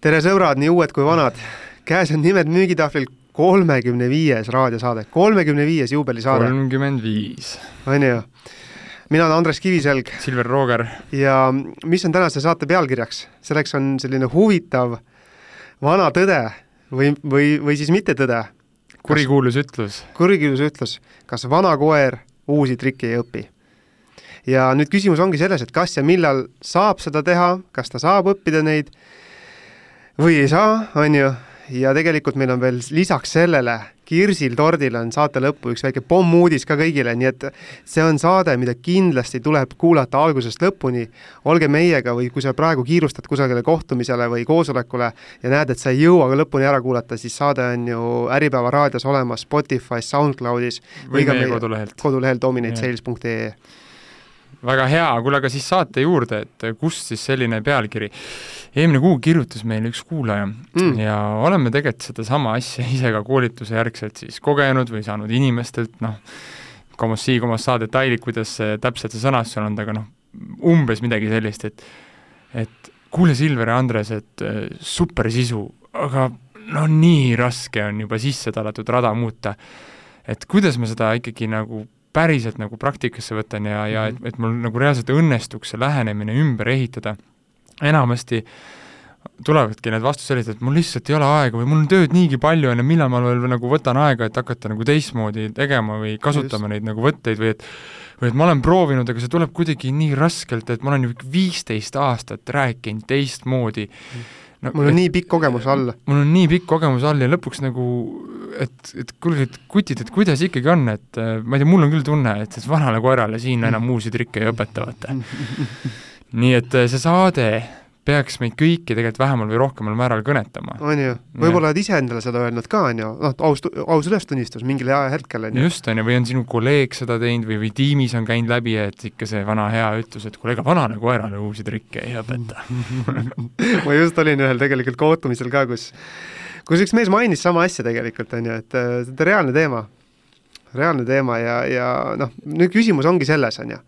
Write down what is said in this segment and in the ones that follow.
tere, sõbrad, nii uued kui vanad. käes on nimelt müügitahvlil kolmekümne viies raadiosaade, kolmekümne viies juubelisaade, kolmkümmend viis. on ju. mina olen Andres Kiviselg Silver Rooger, ja mis on tänase saate pealkirjaks? selleks on selline huvitav vana tõde või, või, või siis mittetõde. kurikuulus ütlus. kurikuulus ütlus, kas vana koer uusi trikke ei õpi? ja nüüd küsimus ongi selles, et kas ja millal saab seda teha, kas ta saab õppida neid või ei saa, on ju, ja tegelikult meil on veel lisaks sellele kirsil tordil on saate lõppu üks väike pommuudis ka kõigile, nii et see on saade, mida kindlasti tuleb kuulata algusest lõpuni. olge meiega või kui sa praegu kiirustad kusagile kohtumisele või koosolekule ja näed, et sa ei jõua ka lõpuni ära kuulata, siis saade on ju Äripäeva raadios olemas Spotify's, SoundCloudis või meie kodulehelt. kodulehel dominatesales.ee väga hea, kuule aga siis saate juurde, et kust siis selline pealkiri. eelmine kuu kirjutas meile üks kuulaja mm. ja oleme tegelikult sedasama asja ise ka koolituse järgselt siis kogenud või saanud inimestelt, noh, kommas saa detailid, kuidas see täpselt see sõnastus on olnud, aga noh, umbes midagi sellist, et et kuule, Silver ja Andres, et äh, super sisu, aga no nii raske on juba sisse tallatud rada muuta. et kuidas ma seda ikkagi nagu päriselt nagu praktikasse võtan ja, ja et, et mul nagu reaalselt õnnestuks see lähenemine ümber ehitada, enamasti tulevadki need vastused sellised, et mul lihtsalt ei ole aega või mul on tööd niigi palju, on ju, millal ma veel nagu võtan aega, et hakata nagu teistmoodi tegema või kasutama Just. neid nagu võtteid või et või et ma olen proovinud, aga see tuleb kuidagi nii raskelt, et ma olen ju viisteist aastat rääkinud teistmoodi. Mm no mul on et, nii pikk kogemus all. mul on nii pikk kogemus all ja lõpuks nagu, et, et kuulge, et kutid, et kuidas ikkagi on, et äh, ma ei tea, mul on küll tunne, et siis vanale koerale siin enam uusi trikke ei õpeta, vaata. nii et äh, see saade peaks meid kõiki tegelikult vähemal või rohkemal määral kõnetama. on ju, võib-olla oled ise endale seda öelnud ka, on ju, noh, aus, aus ülestunnistus mingil ajahetkel, on ju. just, on ju, või on sinu kolleeg seda teinud või, või tiimis on käinud läbi, et ikka see vana hea ütlus, et kuule, ega vanale koerale uusi trikke ei õpeta. Ma just olin ühel tegelikult kohtumisel ka, kus, kus üks mees mainis sama asja tegelikult, on ju, et see on reaalne teema, reaalne teema ja, ja noh, nüüd küsimus ongi selles, on ju.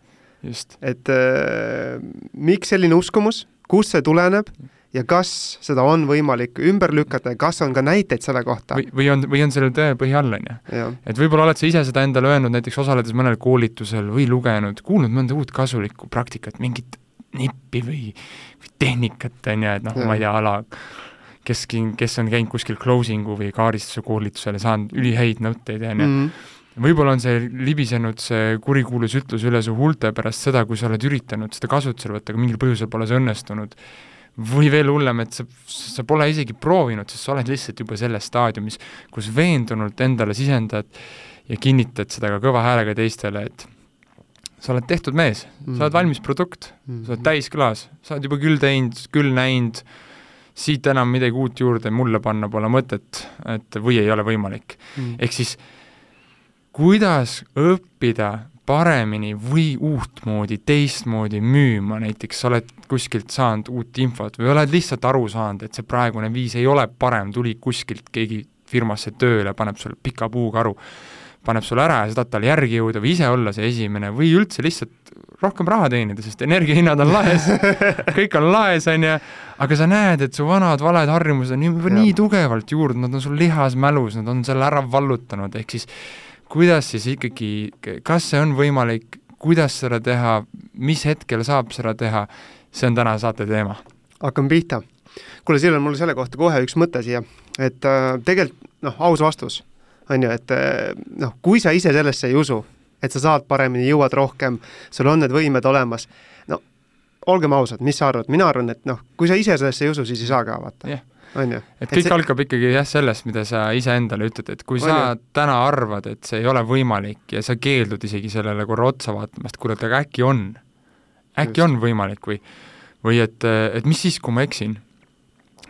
et äh, miks selline uskumus kust see tuleneb ja kas seda on võimalik ümber lükata ja kas on ka näiteid selle kohta? või, või on, või on sellel tõepõhi all, on ju. et võib-olla oled sa ise seda endale öelnud näiteks osaledes mõnel koolitusel või lugenud, kuulnud mõnda uut kasulikku praktikat, mingit nippi või, või tehnikat, on ju, et noh, ma ei tea, a la kes, kes on käinud kuskil closing'u või kaaristuse koolitusel ja saanud ülihäid nõtteid, on ju mhm võib-olla on see libisenud, see kurikuulus ütlus üle su huulte pärast seda, kui sa oled üritanud seda kasutusele võtta, aga mingil põhjusel pole see õnnestunud. või veel hullem, et sa, sa pole isegi proovinud, sest sa oled lihtsalt juba selles staadiumis, kus veendunult endale sisendad ja kinnitad seda ka kõva häälega teistele, et sa oled tehtud mees mm, -hmm. sa oled valmis produkt mm, -hmm. sa oled täisklaas, sa oled juba küll teinud, küll näinud, siit enam midagi uut juurde mulle panna pole mõtet, et või ei ole võimalik mm. -hmm. ehk siis kuidas õppida paremini või uutmoodi, teistmoodi müüma, näiteks sa oled kuskilt saanud uut infot või oled lihtsalt aru saanud, et see praegune viis ei ole parem, tuli kuskilt keegi firmasse tööle, paneb sulle pika puuga aru, paneb sulle ära ja sa tahad talle järgi jõuda või ise olla see esimene või üldse lihtsalt rohkem raha teenida, sest energiahinnad on laes kõik on laes, on ju, aga sa näed, et su vanad valed harjumused on juba nii tugevalt juurdunud, nad on sul lihasmälus, nad on selle ära vallutanud, ehk siis kuidas siis ikkagi, kas see on võimalik, kuidas seda teha, mis hetkel saab seda teha, see on täna saate teema. hakkame pihta. kuule, Sill, mul selle kohta kohe üks mõte siia, et äh, tegelikult noh, aus vastus on ju, et äh, noh, kui sa ise sellesse ei usu, et sa saad paremini, jõuad rohkem, sul on need võimed olemas, no olgem ausad, mis sa arvad, mina arvan, et noh, kui sa ise sellesse ei usu, siis ei saa ka vaata yeah et kõik see... algab ikkagi jah, sellest, mida sa iseendale ütled, et kui on sa ju. täna arvad, et see ei ole võimalik ja sa keeldud isegi sellele korra otsa vaatamast, kuule, et aga äkki on, äkki Just. on võimalik või või et, et mis siis, kui ma eksin?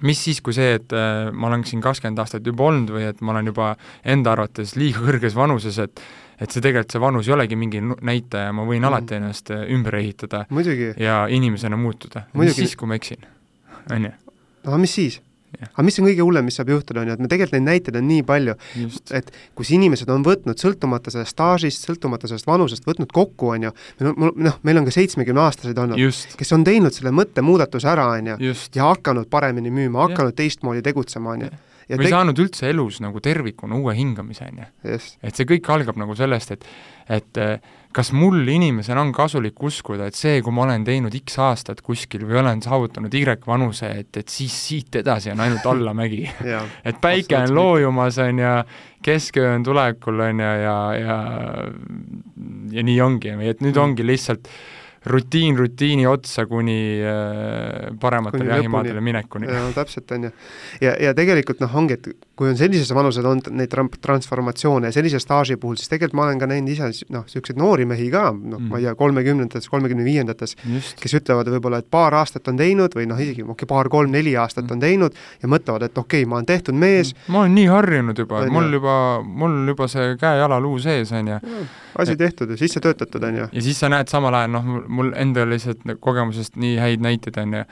mis siis, kui see, et äh, ma olen siin kakskümmend aastat juba olnud või et ma olen juba enda arvates liiga kõrges vanuses, et et see tegelikult, see vanus ei olegi mingi näitaja, ma võin mm. alati ennast äh, ümber ehitada Muidugi. ja inimesena muutuda. mis siis, kui ma eksin? on ju? aga mis siis? Aga mis on kõige hullem, mis saab juhtuda, on ju, et me tegelikult neid näiteid on nii palju, et kus inimesed on võtnud sõltumata sellest staažist, sõltumata sellest vanusest, võtnud kokku, on ju, noh, meil on ka seitsmekümneaastaseid olnud, kes on teinud selle mõttemuudatuse ära, on ju, ja hakanud paremini müüma, hakanud teistmoodi tegutsema, on ju. Ja või teg... saanud üldse elus nagu tervikuna uue hingamise, on ju. et see kõik algab nagu sellest, et et äh, kas mul inimesena on kasulik uskuda, et see, kui ma olen teinud X aastat kuskil või olen saavutanud Y vanuse, et, et siis siit edasi on ainult allamägi et päike on loojumas, on ju, kesköö on tulekul, on ju, ja, ja ja nii ongi, et nüüd mm. ongi lihtsalt rutiin rutiini otsa kuni äh, parematele jahimaadele minekuni. no täpselt, on ju. ja, ja tegelikult noh, ongi, et kui on sellises vanuses olnud neid transformatsioone ja sellise staaži puhul, siis tegelikult ma olen ka näinud ise noh, niisuguseid noori mehi ka, noh mm., ma ei tea, kolmekümnendates, kolmekümne viiendates, kes ütlevad võib-olla, et paar aastat on teinud või noh, isegi okei okay,, paar-kolm-neli aastat mm. on teinud ja mõtlevad, et okei okay,, ma olen tehtud mees mm.. ma olen nii harjunud juba, mul juba, mul juba see käe-jala-luu sees, on ju asi tehtud ja sisse töötatud, on ju. ja siis sa näed samal ajal, noh, mul endal lihtsalt kogemusest nii häid näiteid, on ju,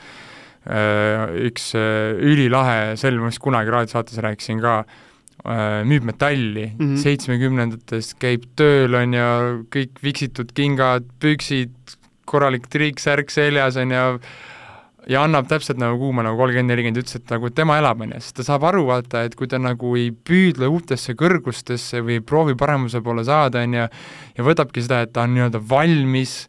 äh, üks äh, ülilahe sel, ma vist kunagi raadiosaates rääkisin ka, äh, müüb metalli mm -hmm., seitsmekümnendates käib tööl, on ju, kõik viksitud kingad, püksid, korralik triiksärk seljas, on ju, ja annab täpselt nagu kuuma nagu kolmkümmend, nelikümmend, ütles, et nagu tema elab, on ju, sest ta saab aru, vaata, et kui ta nagu ei püüdle uutesse kõrgustesse või ei proovi paremuse poole saada, on ju, ja võtabki seda, et ta on nii-öelda valmis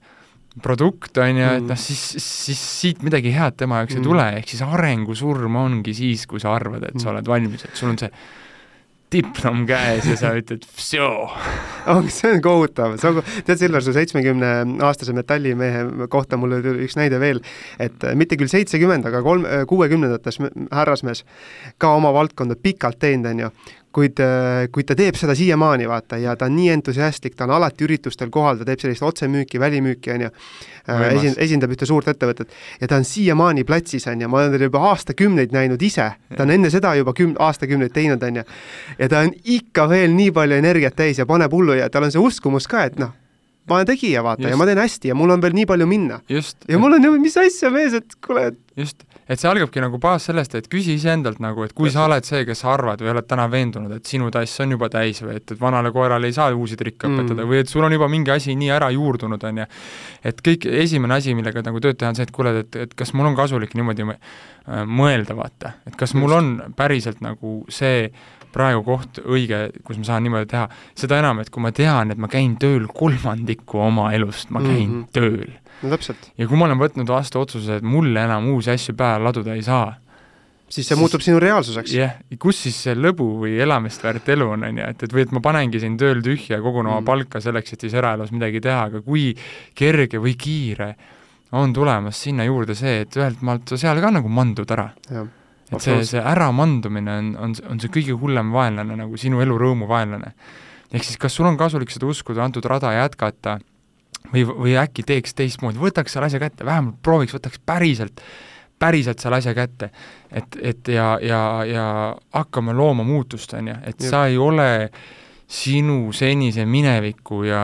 produkt, on ju, et mm. noh, siis, siis siit midagi head tema jaoks mm. ei tule, ehk siis arengusurm ongi siis, kui sa arvad, et sa mm. oled valmis, et sul on see diplom käes ja sa ütled vsjoo. oh, see on kohutav, see on, tead, Silver, su seitsmekümne aastase metallimehe kohta mul oli üks näide veel, et mitte küll seitsekümmend, aga kolm, kuuekümnendates härrasmees ka oma valdkonda pikalt teinud, on ju, kuid, äh, kuid ta teeb seda siiamaani, vaata, ja ta on nii entusiastlik, ta on alati üritustel kohal, ta teeb sellist otsemüüki, välimüüki, on ju, äh, esin-, esindab ühte suurt ettevõtet. Ja ta on siiamaani platsis, on ju, ma olen teda juba aastakümneid näinud ise, ta on enne seda juba küm-, aastakümneid teinud, on ju, ja ta on ikka veel nii palju energiat täis ja paneb hullu ja tal on see uskumus ka, et noh, ma olen tegija, vaata, ja ma teen hästi ja mul on veel nii palju minna. ja mul on mis asja, mees, et kuule, et just, et see algabki nagu baas sellest, et küsi iseendalt nagu, et kui sa oled see, kes sa arvad või oled täna veendunud, et sinu tass on juba täis või et, et vanale koerale ei saa uusi trikke mm. õpetada või et sul on juba mingi asi nii ära juurdunud, on ju, et kõik, esimene asi, millega nagu tööd teha, on see, et kuule, et, et kas mul on kasulik niimoodi mõelda, vaata, et kas mul on päriselt nagu see praegu koht õige, kus ma saan niimoodi teha, seda enam, et kui ma tean, et ma käin tööl kolmandiku oma elust, ma käin mm -hmm. tööl no täpselt. ja kui ma olen võtnud vastu otsuse, et mulle enam uusi asju peale laduda ei saa, siis see siis, muutub sinu reaalsuseks. jah yeah., kus siis see lõbu või elamist väärt elu on, on ju, et, et või et ma panengi siin tööl tühja ja kogun oma mm. palka selleks, et siis eraelus midagi teha, aga kui kerge või kiire on tulemas sinna juurde see, et ühelt maalt sa seal ka nagu mandud ära. Et see, see äramandumine on, on, on see kõige hullem vaenlane, nagu sinu elu rõõmu vaenlane. ehk siis kas sul on kasulik seda uskuda, antud rada jätkata või, või äkki teeks teistmoodi, võtaks selle asja kätte, vähemalt prooviks, võtaks päriselt, päriselt selle asja kätte. et, et ja, ja, ja hakkame looma muutust, on ju, et Jep. sa ei ole sinu senise mineviku ja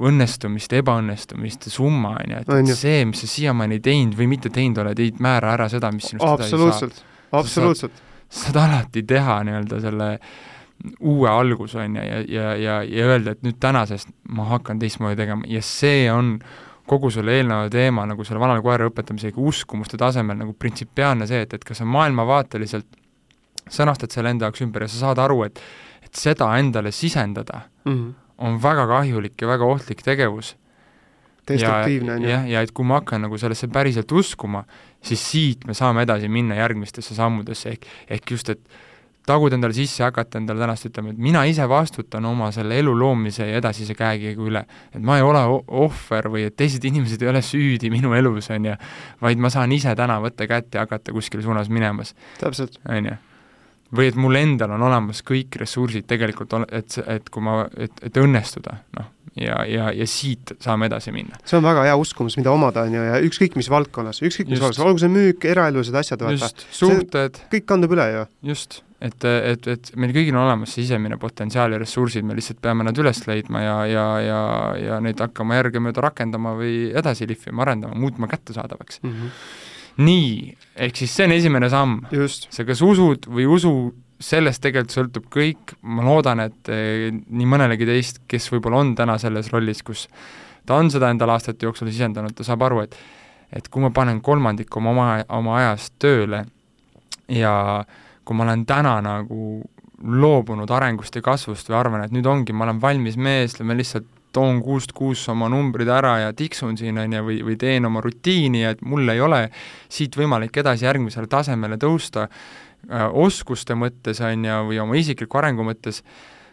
õnnestumiste, ebaõnnestumiste summa, on ju, et see, mis sa siiamaani teinud või mitte teinud oled, ei määra ära seda, mis sinust absoluutselt, absoluutselt. saad alati teha nii-öelda selle uue alguse, on ju, ja, ja, ja, ja öelda, et nüüd tänasest ma hakkan teistmoodi tegema ja see on kogu selle eelneva teema nagu selle vanale koera õpetamisega uskumuste tasemel nagu printsipiaalne see, et, et kas sa maailmavaateliselt sõnastad selle enda jaoks ümber ja sa saad aru, et et seda endale sisendada mm -hmm. on väga kahjulik ja väga ohtlik tegevus. Destruktiivne, on ju. jah, ja et kui ma hakkan nagu sellesse päriselt uskuma, siis siit me saame edasi minna järgmistesse sammudesse, ehk, ehk just, et taguda endale sisse, hakata endale tänast ütlema, et mina ise vastutan oma selle elu loomise ja edasise käekäigu üle. et ma ei ole ohver või et teised inimesed ei ole süüdi minu elus, on ju, vaid ma saan ise täna võtta kätte ja hakata kuskile suunas minemas. on ju või et mul endal on olemas kõik ressursid tegelikult, et, et kui ma, et, et õnnestuda, noh, ja, ja, ja siit saame edasi minna. see on väga hea uskumus, mida omada, on ju, ja ükskõik mis valdkonnas, ükskõik mis valdkonnas, olgu see müük, eraelused asjad, vaata. suhted. kõik kandub üle ju. just et, et, et meil kõigil on olemas see sisemine potentsiaal ja ressursid, me lihtsalt peame nad üles leidma ja, ja, ja, ja neid hakkama järgemööda rakendama või edasi lihvima, arendama, muutma kättesaadavaks mm. -hmm nii, ehk siis see on esimene samm. sa kas usud või usu, sellest tegelikult sõltub kõik, ma loodan, et eh, nii mõnelegi teist, kes võib-olla on täna selles rollis, kus ta on seda endale aastate jooksul sisendanud, ta saab aru, et et kui ma panen kolmandiku oma, oma, oma ajast tööle ja kui ma olen täna nagu loobunud arengust ja kasvust või arvan, et nüüd ongi, ma olen valmis mees, ma lihtsalt toon kuust kuusse oma numbrid ära ja tiksun siin, on ju, või, või teen oma rutiini ja et mul ei ole siit võimalik edasi järgmisele tasemele tõusta oskuste mõttes, on ju, või oma isikliku arengu mõttes,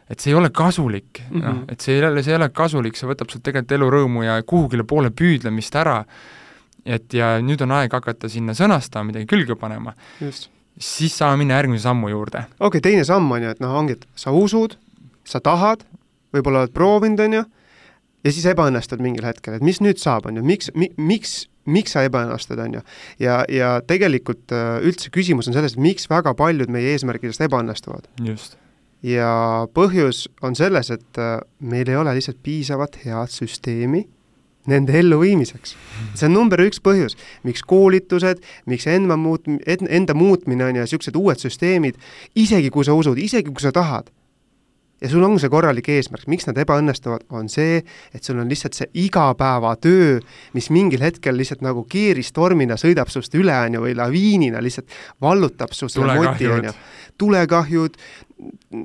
et see ei ole kasulik mm, -hmm. noh, et see ei ole, see ei ole kasulik, see võtab sult tegelikult elurõõmu ja kuhugile poole püüdlemist ära, et ja nüüd on aeg hakata sinna sõnastama, midagi külge panema. siis saame minna järgmise sammu juurde. okei okay,, teine samm on ju, et noh, ongi, et sa usud, sa tahad, võib-olla oled proovinud, on ju, ja siis ebaõnnestud mingil hetkel, et mis nüüd saab, on ju, miks mi,, miks, miks sa ebaõnnestud, on ju. ja, ja tegelikult äh, üldse küsimus on selles, et miks väga paljud meie eesmärkidest ebaõnnestuvad. just. ja põhjus on selles, et äh, meil ei ole lihtsalt piisavat head süsteemi nende elluviimiseks. see on number üks põhjus, miks koolitused, miks enda muut-, enda muutmine on ju, niisugused uued süsteemid, isegi kui sa usud, isegi kui sa tahad, ja sul on see korralik eesmärk, miks nad ebaõnnestuvad, on see, et sul on lihtsalt see igapäevatöö, mis mingil hetkel lihtsalt nagu keeristormina sõidab sinust üle, on ju, või laviinina lihtsalt vallutab su selle moti, on ju. tulekahjud.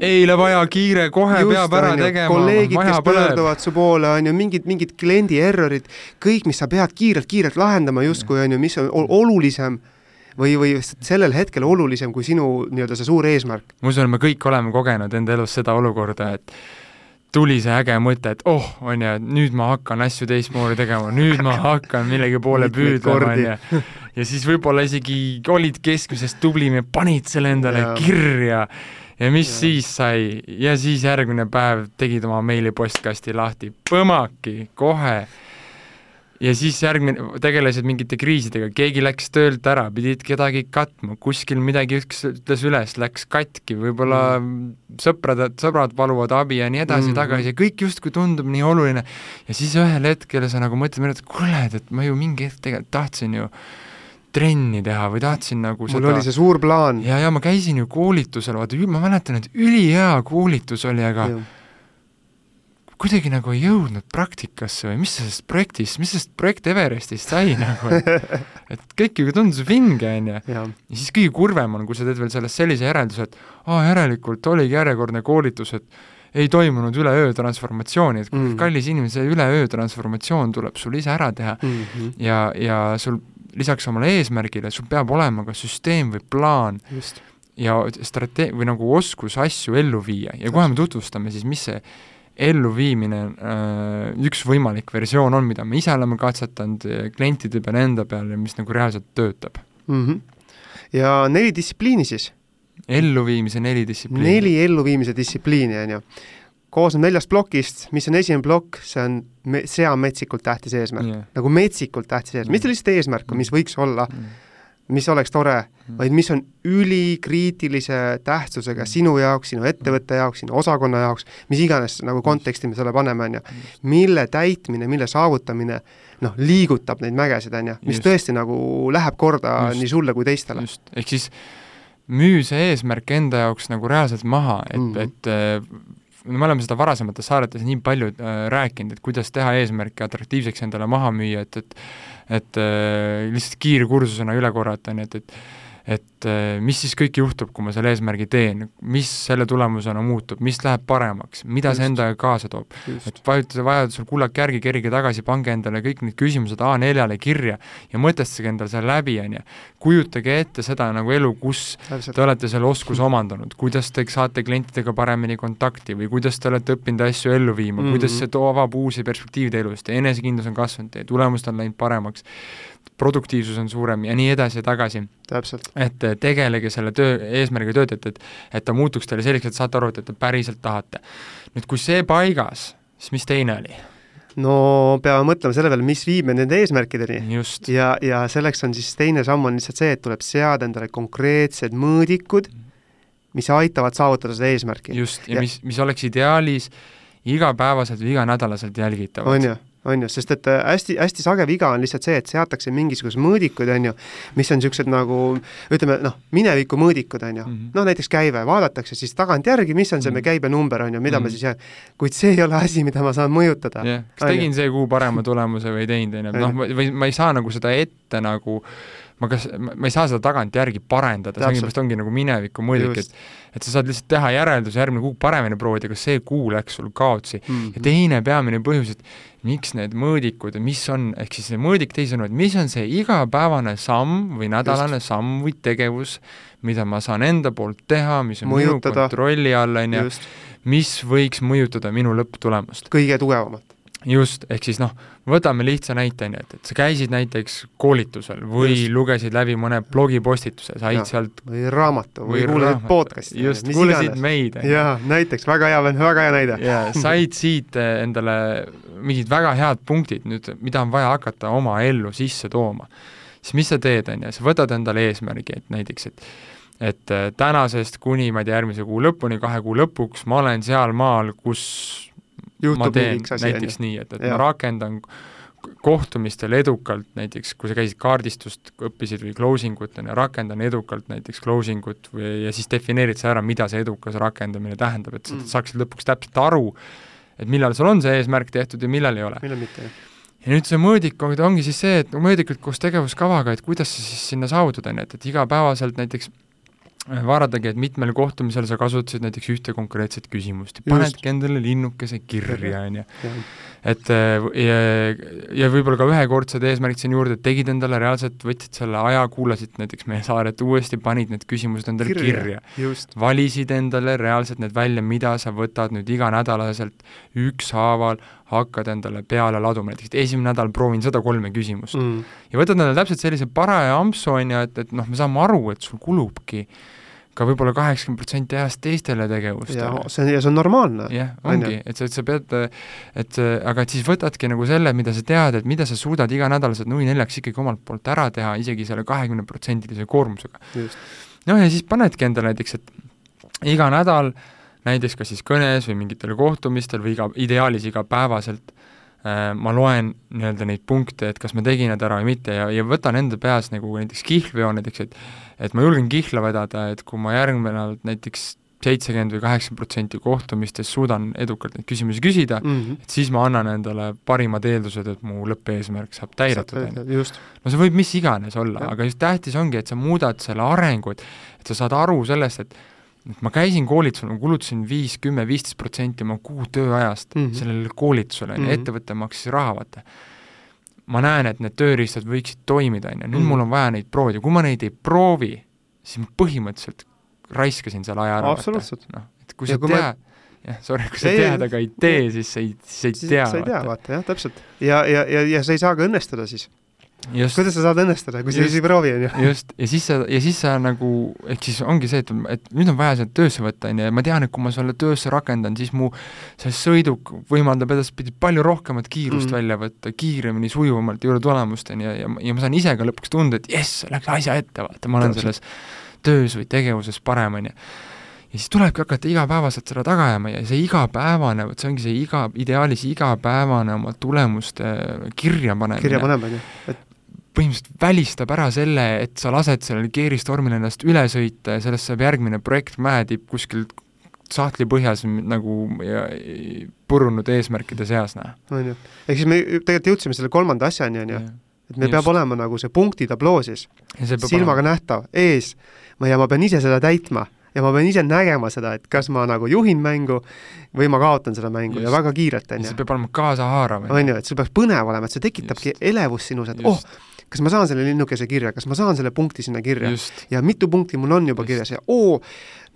eile vaja kiire, kohe just, peab ära tegema. kolleegid, kes pöörduvad su poole, on ju, mingid, mingid kliendi errorid, kõik, mis sa pead kiirelt-kiirelt lahendama justkui, on ju, mis on olulisem või, või sellel hetkel olulisem kui sinu nii-öelda see suur eesmärk? ma usun, me kõik oleme kogenud enda elus seda olukorda, et tuli see äge mõte, et oh, on ju, et nüüd ma hakkan asju teistmoodi tegema, nüüd ma hakkan millegi poole püüdlema, on ju. ja siis võib-olla isegi olid keskmisest tublim ja panid selle endale ja. kirja ja mis ja. siis sai ja siis järgmine päev tegid oma meilipostkasti lahti, põmaki, kohe ja siis järgmine, tegelesid mingite kriisidega, keegi läks töölt ära, pidid kedagi katma, kuskil midagi üks ütles üles, läks katki, võib-olla mm. sõprad, sõbrad paluvad abi ja nii edasi mm. tagasi ja kõik justkui tundub nii oluline. ja siis ühel hetkel sa nagu mõtled, et kuule, et ma ju mingi hetk tegelikult tahtsin ju trenni teha või tahtsin nagu mul seda... oli see suur plaan. ja, ja ma käisin ju koolitusel, vaata, ma mäletan, et ülihea koolitus oli, aga ja kuidagi nagu ei jõudnud praktikasse või mis sellest projektist, mis sellest projekt Everestist sai nagu, et et kõik ju tundus vinge, on ju. ja siis kõige kurvem on, kui sa teed veel sellest sellise järelduse, et aa, järelikult oligi järjekordne koolitus, et ei toimunud üleöö transformatsiooni, et mm. kallis inimene, see üleöö transformatsioon tuleb sul ise ära teha mm -hmm. ja, ja sul lisaks omale eesmärgile, sul peab olema ka süsteem või plaan Just. ja strate-, või nagu oskus asju ellu viia ja kohe me tutvustame siis, mis see elluviimine, äh, üks võimalik versioon on, mida me ise oleme katsetanud klientide peal, enda peal ja mis nagu reaalselt töötab mm. -hmm. ja neli distsipliini siis? elluviimise neli distsipliini. neli elluviimise distsipliini, on ju. koosneb neljast plokist, mis on esimene plokk, see on, see on metsikult tähtis eesmärk yeah., nagu metsikult tähtis eesmärk, mitte lihtsalt eesmärk, mis võiks olla mm mis oleks tore, mm. vaid mis on ülikriitilise tähtsusega mm. sinu jaoks, sinu ettevõtte jaoks, sinu osakonna jaoks, mis iganes nagu konteksti me selle paneme, on ju, mille täitmine, mille saavutamine noh, liigutab neid mägesid, on ju, mis Just. tõesti nagu läheb korda Just. nii sulle kui teistele. ehk siis müü see eesmärk enda jaoks nagu reaalselt maha, et mm, et äh, me oleme seda varasemates saadetes nii palju äh, rääkinud, et kuidas teha eesmärke atraktiivseks endale maha müüa, et, et et äh, lihtsalt kiirkursusena üle korrata, nii et, et et äh, mis siis kõik juhtub, kui ma selle eesmärgi teen, mis selle tulemusena muutub, mis läheb paremaks, mida Just. see endaga kaasa toob. et vajutage vajadusel kullake järgi, kerige tagasi, pange endale kõik need küsimused A4-le kirja ja mõtestage endale selle läbi, on ju. kujutage ette seda nagu elu, kus Täpselt. te olete selle oskuse omandanud, kuidas te saate klientidega paremini kontakti või kuidas te olete õppinud asju ellu viima mm, -hmm. kuidas see too avab uusi perspektiive teie elus, teie enesekindlus on kasvanud, teie tulemused on läinud paremaks produktiivsus on suurem ja nii edasi ja tagasi. et tegelege selle töö, eesmärgiga tööd, et, et et ta muutuks teile selliseks, et saate aru, et, et te päriselt tahate. nüüd, kui see paigas, siis mis teine oli? no peame mõtlema selle peale, mis viib meid nende eesmärkideni. ja, ja selleks on siis teine samm on lihtsalt see, et tuleb seada endale konkreetsed mõõdikud, mis aitavad saavutada seda eesmärki. just, ja, ja mis, mis oleks ideaalis igapäevaselt või iganädalaselt jälgitavad. on ju on ju, sest et äh, sage viga on lihtsalt see, et seatakse mingisugused mõõdikud, on ju, mis on niisugused nagu ütleme noh, mineviku mõõdikud, on ju mm -hmm., noh näiteks käive, vaadatakse siis tagantjärgi, mis on see mm -hmm. käibenumber, on ju, mida mm -hmm. ma mhm. siis jään, kuid see ei ole asi, mida ma saan mõjutada. jah, kas tegin see kuu parema tulemuse või ei teinud, on ju, noh, või ma ei saa nagu seda ette nagu ma kas, ma ei saa seda tagantjärgi parendada, sellepärast ongi nagu mineviku mõõdik, et et sa saad lihtsalt teha järelduse järgmine kuu paremini proovida, kas see kuu läks sul kaotsi mm. -hmm. ja teine peamine põhjus, et miks need mõõdikud mis on, ehk siis see mõõdik teisisõnu, et mis on see igapäevane samm või nädalane Just. samm või tegevus, mida ma saan enda poolt teha, mis on mõjutada. minu kontrolli all, on ju, mis võiks mõjutada minu lõpptulemust. kõige tugevamalt just, ehk siis noh, võtame lihtsa näite, on ju, et, et sa käisid näiteks koolitusel või just. lugesid läbi mõne blogipostituse, said ja, sealt või raamatu või, või kuulasid podcast'i. just, kuulasid meid. jaa, näiteks, väga hea, väga hea näide. jaa, said siit eh, endale mingid väga head punktid nüüd, mida on vaja hakata oma ellu sisse tooma. siis mis sa teed, on ju, sa võtad endale eesmärgi, et näiteks, et et eh, tänasest kuni, ma ei tea, järgmise kuu lõpuni, kahe kuu lõpuks ma olen sealmaal, kus Juhtub ma teen näiteks nii, et, et ja. ma rakendan kohtumistel edukalt näiteks, kui sa käisid kaardistust, õppisid või closing ut, on ju, rakendan edukalt näiteks closing ut või, ja siis defineerid sa ära, mida see edukas rakendamine tähendab, et sa mm. saaksid lõpuks täpselt aru, et millal sul on see eesmärk tehtud ja millal ei ole. millal mitte, jah ja nüüd see mõõdik ongi siis see, et mõõdikud koos tegevuskavaga, et kuidas sa siis sinna saavutada, on ju, et, et igapäevaselt näiteks et mitmel kohtumisel sa kasutasid näiteks ühte konkreetset küsimust, panedki endale linnukese kirja, on ju. et äh, ja, ja võib-olla ka ühekordsed eesmärgid sinna juurde, et tegid endale reaalselt, võtsid selle aja, kuulasid näiteks meie saaret uuesti, panid need küsimused endale kirja, kirja.. valisid endale reaalselt need välja, mida sa võtad nüüd iganädalaselt ükshaaval hakkad endale peale laduma, näiteks esimene nädal proovin sada kolme küsimust. Mm. ja võtad endale täpselt sellise paraja ampsu, on ju, et, et noh, me saame aru, et sul kulubki ka võib-olla kaheksakümmend protsenti ajast teistele tegevustele. see on, ja see on normaalne. jah, ongi, et sa, et sa pead, et aga et siis võtadki nagu selle, mida sa tead, et mida sa suudad iganädalaselt nui neljaks ikkagi omalt poolt ära teha, isegi selle kahekümneprotsendilise koormusega. noh, ja siis panedki endale näiteks, et iga nädal näiteks kas siis kõnes või mingitel kohtumistel või iga, ideaalis igapäevaselt ma loen nii-öelda neid punkte, et kas ma tegin need ära või mitte ja, ja võtan enda peas nagu näiteks kihlveo näiteks, et et ma julgen kihla vedada, et kui ma järgmine näiteks seitsekümmend või kaheksakümmend protsenti kohtumistes suudan edukalt neid küsimusi küsida mm, -hmm. et siis ma annan endale parimad eeldused, et mu lõppeesmärk saab täidetud, on ju. no see võib mis iganes olla, aga just tähtis ongi, et sa muudad selle arengu, et et sa saad aru sellest, et et ma käisin koolitusel, ma kulutasin viis, kümme, viisteist protsenti oma kuu tööajast mm -hmm. sellele koolitusele, on ju, mhm. ettevõte maksis raha, vaata. ma näen, et need tööriistad võiksid toimida, on ju, nüüd mm -hmm. mul on vaja neid proovida, kui ma neid ei proovi, siis ma põhimõtteliselt raiskasin selle aja ära, vaata. noh, et kui ja sa kui tead ma... jah, sorry, kui sa tead, aga ei tee, siis sa ei, siis ei tea. sa ei tea, vaata, jah, täpselt. ja, ja, ja, ja sa ei saa ka õnnestuda siis kuidas sa saad õnnestada, kui sa just, ei proovi, on ju. just, ja siis sa, ja siis sa nagu, ehk siis ongi see, et, et nüüd on vaja seda töösse võtta, on ju, ja ma tean, et kui ma selle töösse rakendan, siis mu see sõiduk võimaldab edaspidi palju rohkemat kiirust mm. välja võtta, kiiremini, sujuvamalt jõuda tulemusteni ja, ja, ja ma saan ise ka lõpuks tunda, et jess, läks asja ette, vaata, ma olen selles töös või tegevuses parem, on ju ja siis tulebki hakata igapäevaselt seda taga ajama ja see igapäevane, vot see ongi see iga, ideaalis igapäevane oma tulemuste kirja panemine. kirja panemine, et põhimõtteliselt välistab ära selle, et sa lased sellel keeristormil ennast üle sõita ja sellest saab järgmine projekt mäetipp kuskil sahtli põhjas nagu ja, purunud eesmärkide seas, noh. on ju, ehk siis me tegelikult jõudsime selle kolmanda asjani, on ju, et meil Just. peab olema nagu see punktitabloo siis, silmaga olema. nähtav, ees, ja ma pean ise seda täitma ja ma pean ise nägema seda, et kas ma nagu juhin mängu või ma kaotan seda mängu Just. ja väga kiirelt, on ju. see peab olema kaasahaarav. on ju, et sul peaks põnev olema, et see tekitabki Just. elevust sinus, et Just. oh, kas ma saan selle linnukese kirja, kas ma saan selle punkti sinna kirja Just. ja mitu punkti mul on juba Just. kirjas ja oo,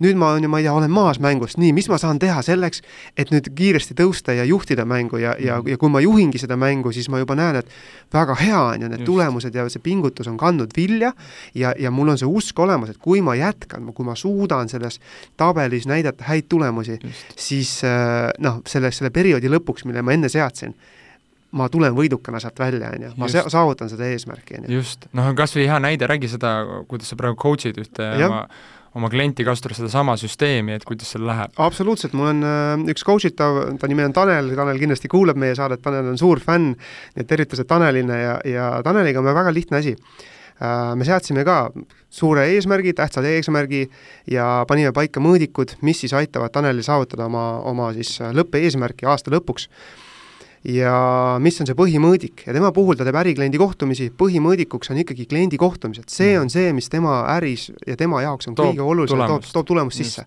nüüd ma on ju, ma ei tea, olen maas mängust, nii, mis ma saan teha selleks, et nüüd kiiresti tõusta ja juhtida mängu ja, ja, mhm. ja kui ma juhingi seda mängu, siis ma juba näen, et väga hea on ju, need Just. tulemused ja see pingutus on kandnud vilja ja, ja mul on see usk olemas, et kui ma jätkan, kui ma suudan selles tabelis näidata häid tulemusi, siis äh, noh, selle, selle perioodi lõpuks, mille ma enne seadsin, ma tulen võidukana sealt välja, on ju, ma just. saavutan seda eesmärki, on ju. just, noh, kas või hea näide, räägi seda, kuidas sa praegu coach'id ühte ja. oma oma klienti kasutada sedasama süsteemi, et kuidas seal läheb? absoluutselt, mul on äh, üks coach itav, ta nimi on Tanel, Tanel kindlasti kuulab meie saadet, Tanel on suur fänn, nii et tervitused Tanelile ja, ja Taneliga on väga lihtne asi äh, me seadsime ka suure eesmärgi, tähtsad eesmärgi ja panime paika mõõdikud, mis siis aitavad Tanelil saavutada oma, oma siis lõppeesmärki aasta lõpuks ja mis on see põhimõõdik? Ja tema puhul ta teeb ärikliendi kohtumisi, põhimõõdikuks on ikkagi kliendi kohtumised, see mm. on see, mis tema äris ja tema jaoks on toob kõige olulisem, toob, toob tulemust sisse.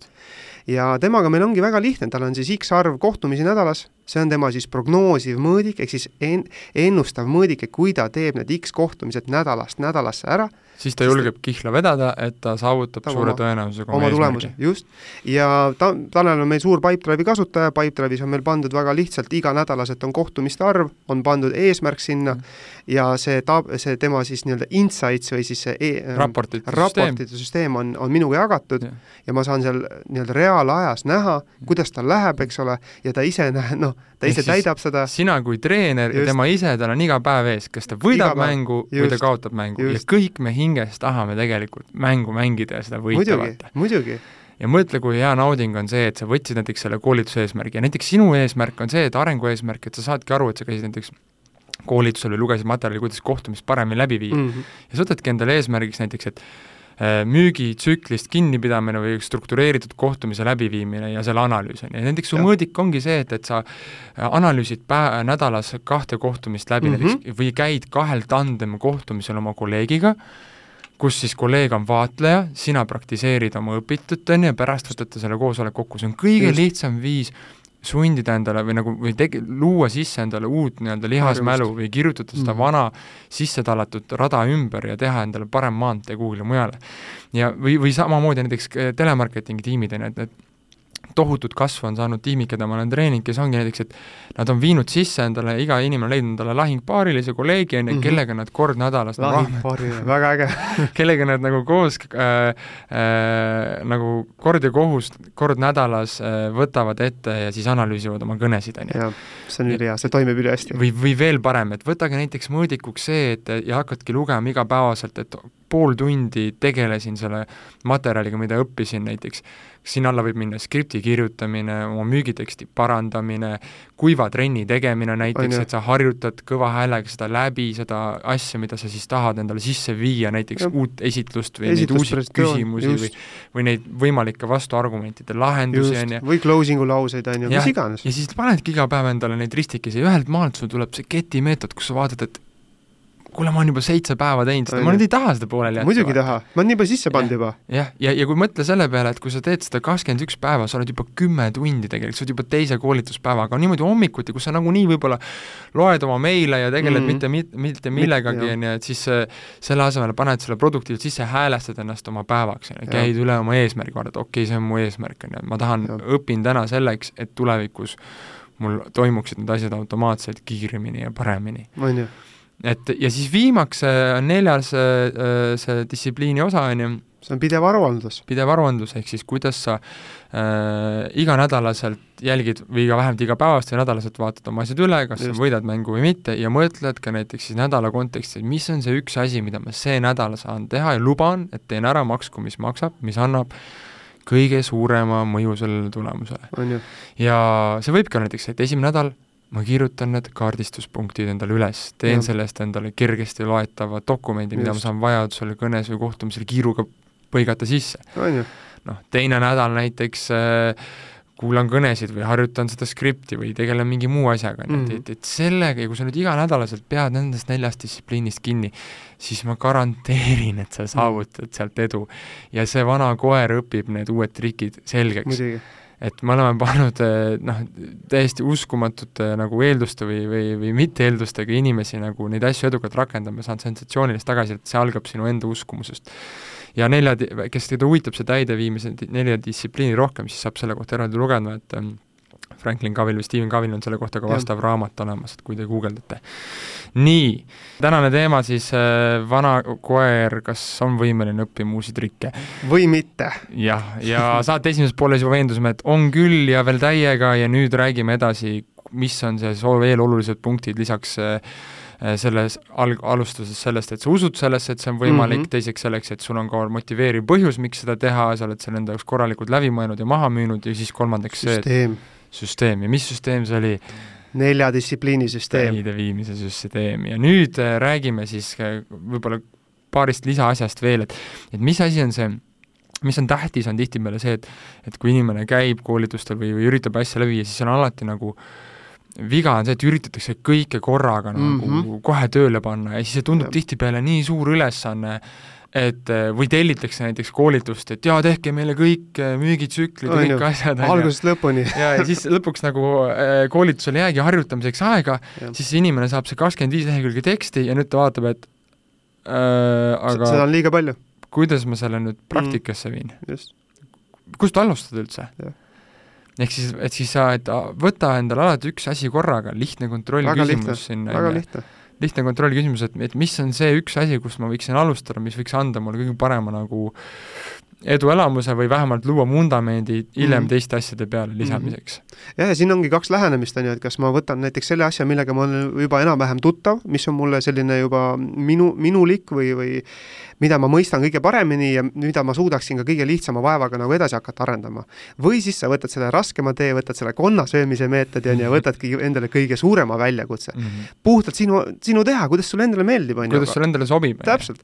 ja temaga meil ongi väga lihtne, tal on siis X arv kohtumisi nädalas, see on tema siis prognoosiv mõõdik, ehk siis en-, ennustav mõõdik, et kui ta teeb need X kohtumised nädalast nädalasse ära, siis ta julgeb ta... kihla vedada, et ta saavutab ta suure oma, tõenäosusega oma tulemuse, just. ja ta, Tanel on meil suur Pipedrive'i kasutaja, Pipedrive'is on meil pandud väga lihtsalt iganädalaselt on kohtumiste arv, on pandud eesmärk sinna mm. ja see ta-, see tema siis nii-öelda insights või siis see e raportite, raportite süsteem, süsteem on, on minuga jagatud ja. ja ma saan seal nii-öelda reaalajas näha, kuidas tal läheb, eks ole, ja ta ise näe-, noh, ta ise täidab seda. sina kui treener just. ja tema ise, tal on iga päev ees, kas ta võidab iga mängu just. või ta kaotab mängu just. ja kõik me hinges tahame tegelikult mängu mängida ja seda võita vaata. muidugi ja mõtle, kui hea nauding on see, et sa võtsid näiteks selle koolituse eesmärgi ja näiteks sinu eesmärk on see, et arengu eesmärk, et sa saadki aru, et sa käisid näiteks koolitusel või lugesid materjali, kuidas kohtumist paremini läbi viia mm. -hmm. ja sa võtadki endale eesmärgiks näiteks, et müügitsüklist kinnipidamine või struktureeritud kohtumise läbiviimine ja selle analüüs, on ju, ja näiteks su ja. mõõdik ongi see, et, et sa äh, analüüsid pä-, nädalas kahte kohtumist läbi mm -hmm. näiteks või käid kahel tandem kohtumisel oma kolleegiga, kus siis kolleeg on vaatleja, sina praktiseerid oma õpitut, on ju, ja pärast võtate selle koosoleku kokku, see on kõige Just. lihtsam viis sundida endale või nagu, või tegi-, luua sisse endale uut nii-öelda lihasmälu või kirjutada seda mm. vana sisse tallatud rada ümber ja teha endale parem maantee kuhugile mujale. ja või, või samamoodi näiteks telemarketingi tiimid, on ju, et, et tohutut kasvu on saanud tiimid, keda ma olen treeninud, kes ongi näiteks, et nad on viinud sisse endale, iga inimene on leidnud endale lahingpaarilise kolleegi, on ju, mhm. kellega nad kord nädalas lahingpaariline, väga äge kellega nad nagu koos äh, äh, nagu kord ja kohus, kord nädalas äh, võtavad ette ja siis analüüsivad oma kõnesid, on ju. see on ülihea, see toimib ülihästi. või, või veel parem, et võtage näiteks mõõdikuks see, et ja hakkadki lugema igapäevaselt, et pool tundi tegelesin selle materjaliga, mida õppisin näiteks, sinna alla võib minna skripti kirjutamine, oma müügiteksti parandamine, kuiva trenni tegemine näiteks, et sa harjutad kõva häälega seda läbi, seda asja, mida sa siis tahad endale sisse viia, näiteks ja. uut esitlust või neid uusi küsimusi just. või või neid võimalikke vastuargumentide lahendusi, on ju. või closing'u lauseid, on ju, mis iganes. ja siis panedki iga päev endale neid ristikesi ühelt maalt sul tuleb see keti meetod, kus sa vaatad, et kuule, ma olen juba seitse päeva teinud seda, ma nüüd ei taha seda pooleli jätta. muidugi ei taha, ma olen nii palju sisse pannud juba. jah, ja, ja, ja kui mõtle selle peale, et kui sa teed seda kakskümmend üks päeva, sa oled juba kümme tundi tegelikult, sa oled juba teise koolituspäevaga, aga niimoodi hommikuti, kus sa nagunii võib-olla loed oma meile ja tegeled mm -hmm. mitte, mitte millegagi, on ju, et siis selle asemel paned selle produktiivselt sisse, häälestad ennast oma päevaks, on ju, käid üle oma eesmärgi, vaatad, okei okay,, see on mu eesmärk, on ju, ma tahan, õpin täna selleks, et tulevikus mul toimuksid need asjad automaatselt kiiremini ja paremini. on ju et ja siis viimaks äh, neljas äh, see distsipliini osa, on ju, see on pidev aruandlus. pidev aruandlus, ehk siis kuidas sa äh, iganädalaselt jälgid või iga, vähemalt igapäevast või nädalaselt vaatad oma asjad üle, kas Just. sa võidad mängu või mitte, ja mõtled ka näiteks siis nädala kontekstis, mis on see üks asi, mida ma see nädal saan teha ja luban, et teen ära, maksku mis maksab, mis annab kõige suurema mõju sellele tulemusele. ja see võibki olla näiteks, et esimene nädal ma kirjutan need kaardistuspunktid endale üles, teen ja. sellest endale kergesti loetava dokumendi, mida ma saan vajadusel kõnes või kohtumisel kiiruga põigata sisse. noh, teine nädal näiteks äh, kuulan kõnesid või harjutan seda skripti või tegelen mingi muu asjaga mm, -hmm. et, et sellega ja kui sa nüüd iganädalaselt pead nendest neljast distsipliinist kinni, siis ma garanteerin, et sa mhm. saavutad sealt edu. ja see vana koer õpib need uued trikid selgeks et me oleme pannud eh, noh, täiesti uskumatute nagu eelduste või, või, või mitte-eeldustega inimesi nagu neid asju edukalt rakendama, saanud sensatsioonilist tagasisidet, see algab sinu enda uskumusest. ja nelja, kes teda huvitab see täideviimise nelja distsipliini rohkem, siis saab selle kohta eraldi lugeda, et ähm, Franklin Covil või Steven Covil on selle kohta ka vastav ja. raamat olemas, et kui te guugeldate. nii, tänane teema siis äh, vana koer, kas on võimeline õppima uusi trikke? või mitte. jah, ja saate esimeses pooles juba veendusime, et on küll ja veel täiega ja nüüd räägime edasi, mis on see veel olulised punktid lisaks äh, äh, selles alg-, alustuses sellest, et sa usud sellesse, et see on võimalik mm, -hmm. teiseks selleks, et sul on ka motiveeriv põhjus, miks seda teha, sa oled selle enda jaoks korralikult läbi mõelnud ja maha müünud ja siis kolmandaks see, et süsteem ja mis süsteem see oli? nelja distsipliini süsteem. täide viimise süsteem ja nüüd äh, räägime siis äh, võib-olla paarist lisaasjast veel, et et mis asi on see, mis on tähtis, on tihtipeale see, et et kui inimene käib koolitustel või, või üritab asja läbi viia, siis on alati nagu viga on see, et üritatakse kõike korraga nagu mm -hmm. kohe tööle panna ja siis see tundub tihtipeale nii suur ülesanne, et äh, või tellitakse näiteks koolitust, et jaa, tehke meile kõik äh, müügitsüklid ja kõik asjad. algusest lõpuni ja, ja siis lõpuks nagu äh, koolitusel ei jäägi harjutamiseks aega, siis inimene saab see kakskümmend viis lehekülge teksti ja nüüd ta vaatab, et äh, aga seda on liiga palju. kuidas ma selle nüüd mm. praktikasse viin mm,? kust alustada üldse? ehk siis, et siis sa, et võta endale alati üks asi korraga, lihtne kontrollküsimus sinna. väga lihtne lihtne kontrollküsimus, et, et mis on see üks asi, kus ma võiksin alustada, mis võiks anda mulle kõige parema nagu eduelamuse või vähemalt luua vundamendi hiljem mm teiste asjade peale lisamiseks mm. -hmm. jah, ja siin ongi kaks lähenemist, on ju, et kas ma võtan näiteks selle asja, millega ma olen juba enam-vähem tuttav, mis on mulle selline juba minu, minulik või, või mida ma mõistan kõige paremini ja mida ma suudaksin ka kõige lihtsama vaevaga nagu edasi hakata arendama. või siis sa võtad selle raskema tee, võtad selle konna söömise meetodi, on ju, ja võtadki endale kõige suurema väljakutse mm. -hmm. puhtalt sinu, sinu teha, kuidas sulle endale meeldib, on ju. kuidas sulle endale sobib. täpselt.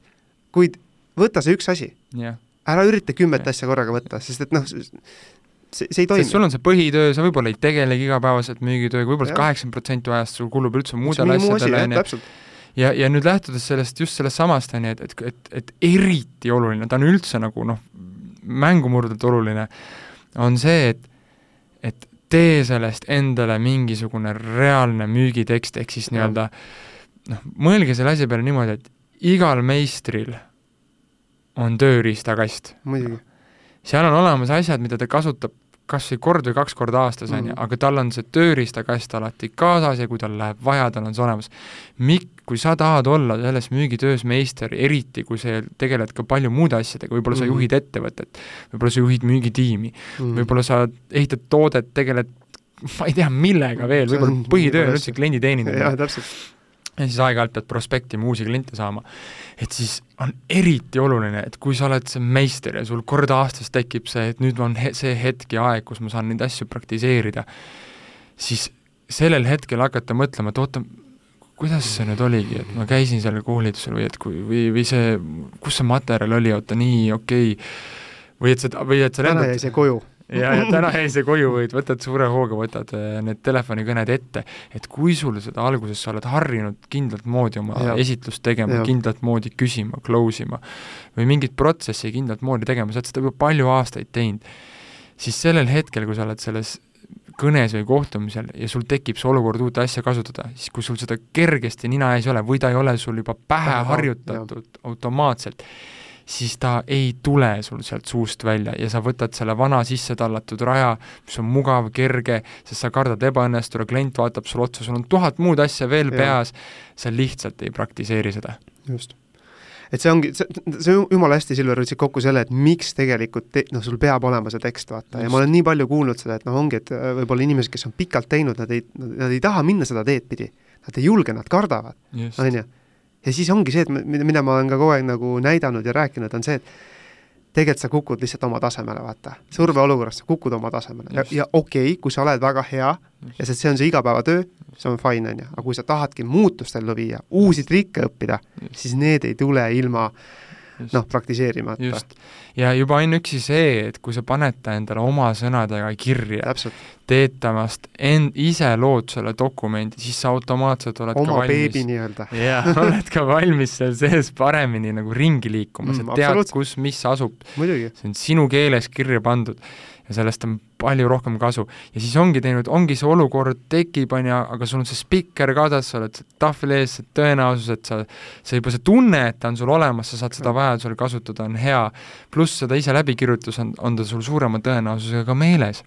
kuid võta see üks asi yeah ära ürita kümmet asja korraga võtta, sest et noh, see, see ei toimi. sul on see põhitöö, sa võib-olla ei tegelegi igapäevaselt müügitööga, võib-olla kaheksakümmend protsenti ajast sul kulub üldse muudele asjadele, on ju, ja, ja nüüd lähtudes sellest, just sellest samast, on ju, et, et, et, et eriti oluline, ta on üldse nagu noh, mängumurdelt oluline, on see, et, et tee sellest endale mingisugune reaalne müügitekst, ehk siis nii-öelda noh, mõelge selle asja peale niimoodi, et igal meistril on tööriistakast. seal on olemas asjad, mida ta kasutab kas või kord või kaks korda aastas, on ju, mhm. aga tal on see tööriistakast alati kaasas ja kui tal läheb vaja, tal on see olemas. Mik-, kui sa tahad olla selles müügitöös meister, eriti kui sa tegeled ka palju muude asjadega, võib-olla mm -hmm. sa mhm. juhid ettevõtet, võib-olla sa juhid müügitiimi mm, -hmm. võib-olla sa ehitad toodet, tegeled ma ei tea, millega veel, võib-olla põhitöö on üldse kliendi teenindamine. Ja siis aeg-ajalt pead prospektima uusi kliente saama. et siis on eriti oluline, et kui sa oled see meister ja sul kord aastas tekib see, et nüüd on he see hetk ja aeg, kus ma saan neid asju praktiseerida, siis sellel hetkel hakata mõtlema, et oota, kuidas see nüüd oligi, et ma käisin seal koolitusel või et kui, või, või see, kus see materjal oli, oota nii, okei okay., või et sa, või et sa täna jäi see koju ja, ja täna jäi see koju, võid, võtad suure hooga, võtad äh, need telefonikõned ette, et kui sul seda alguses sa oled harjunud kindlat moodi oma ja. esitlust tegema, kindlat moodi küsima, close ima või mingit protsessi kindlat moodi tegema, sa oled seda juba palju aastaid teinud, siis sellel hetkel, kui sa oled selles kõnes või kohtumisel ja sul tekib see olukord uut asja kasutada, siis kui sul seda kergesti nina ees ei ole või ta ei ole sul juba pähe harjutatud automaatselt, siis ta ei tule sul sealt suust välja ja sa võtad selle vana sisse tallatud raja, mis on mugav, kerge, sest sa kardad ebaõnnestuda, klient vaatab sulle otsa, sul on tuhat muud asja veel ja. peas, sa lihtsalt ei praktiseeri seda. just et see ongi, see, see jumala hästi, Silver, võtsid kokku selle, et miks tegelikult te-, noh, sul peab olema see tekst, vaata, ja ma olen nii palju kuulnud seda, et noh, ongi, et äh, võib-olla inimesed, kes on pikalt teinud, nad ei, nad ei taha minna seda teed pidi. Nad ei julge, nad kardavad, on ju ja siis ongi see, et mida, ma olen ka kogu aeg nagu näidanud ja rääkinud, on see, et tegelikult sa kukud lihtsalt oma tasemele, vaata. surveolukorras sa kukud oma tasemele ja, ja okei okay,, kui sa oled väga hea Just. ja see on see igapäevatöö, see on fine, on ju, aga kui sa tahadki muutust ellu viia, uusi trikke õppida, siis need ei tule ilma äh, noh, praktiseerimata. just, ja juba ainuüksi see, et kui sa paned ta endale oma sõnadega kirja, teed temast end, ise lood selle dokumendi, siis sa automaatselt oled oma ka valmis beebi nii-öelda. jaa, oled ka valmis seal sees paremini nagu ringi liikuma mm,, sa tead, kus mis asub. see on sinu keeles kirja pandud ja sellest on palju rohkem kasu. ja siis ongi teinud, ongi see olukord tekib, on ju, aga sul on see spikker kaasas, sa oled tahvli ees, tõenäosus, et sa, see juba see tunne, et ta on sul olemas, sa saad seda vajadusel kasutada, on hea, pluss seda ise läbikirjutus on, on ta sul suurema tõenäosusega ka meeles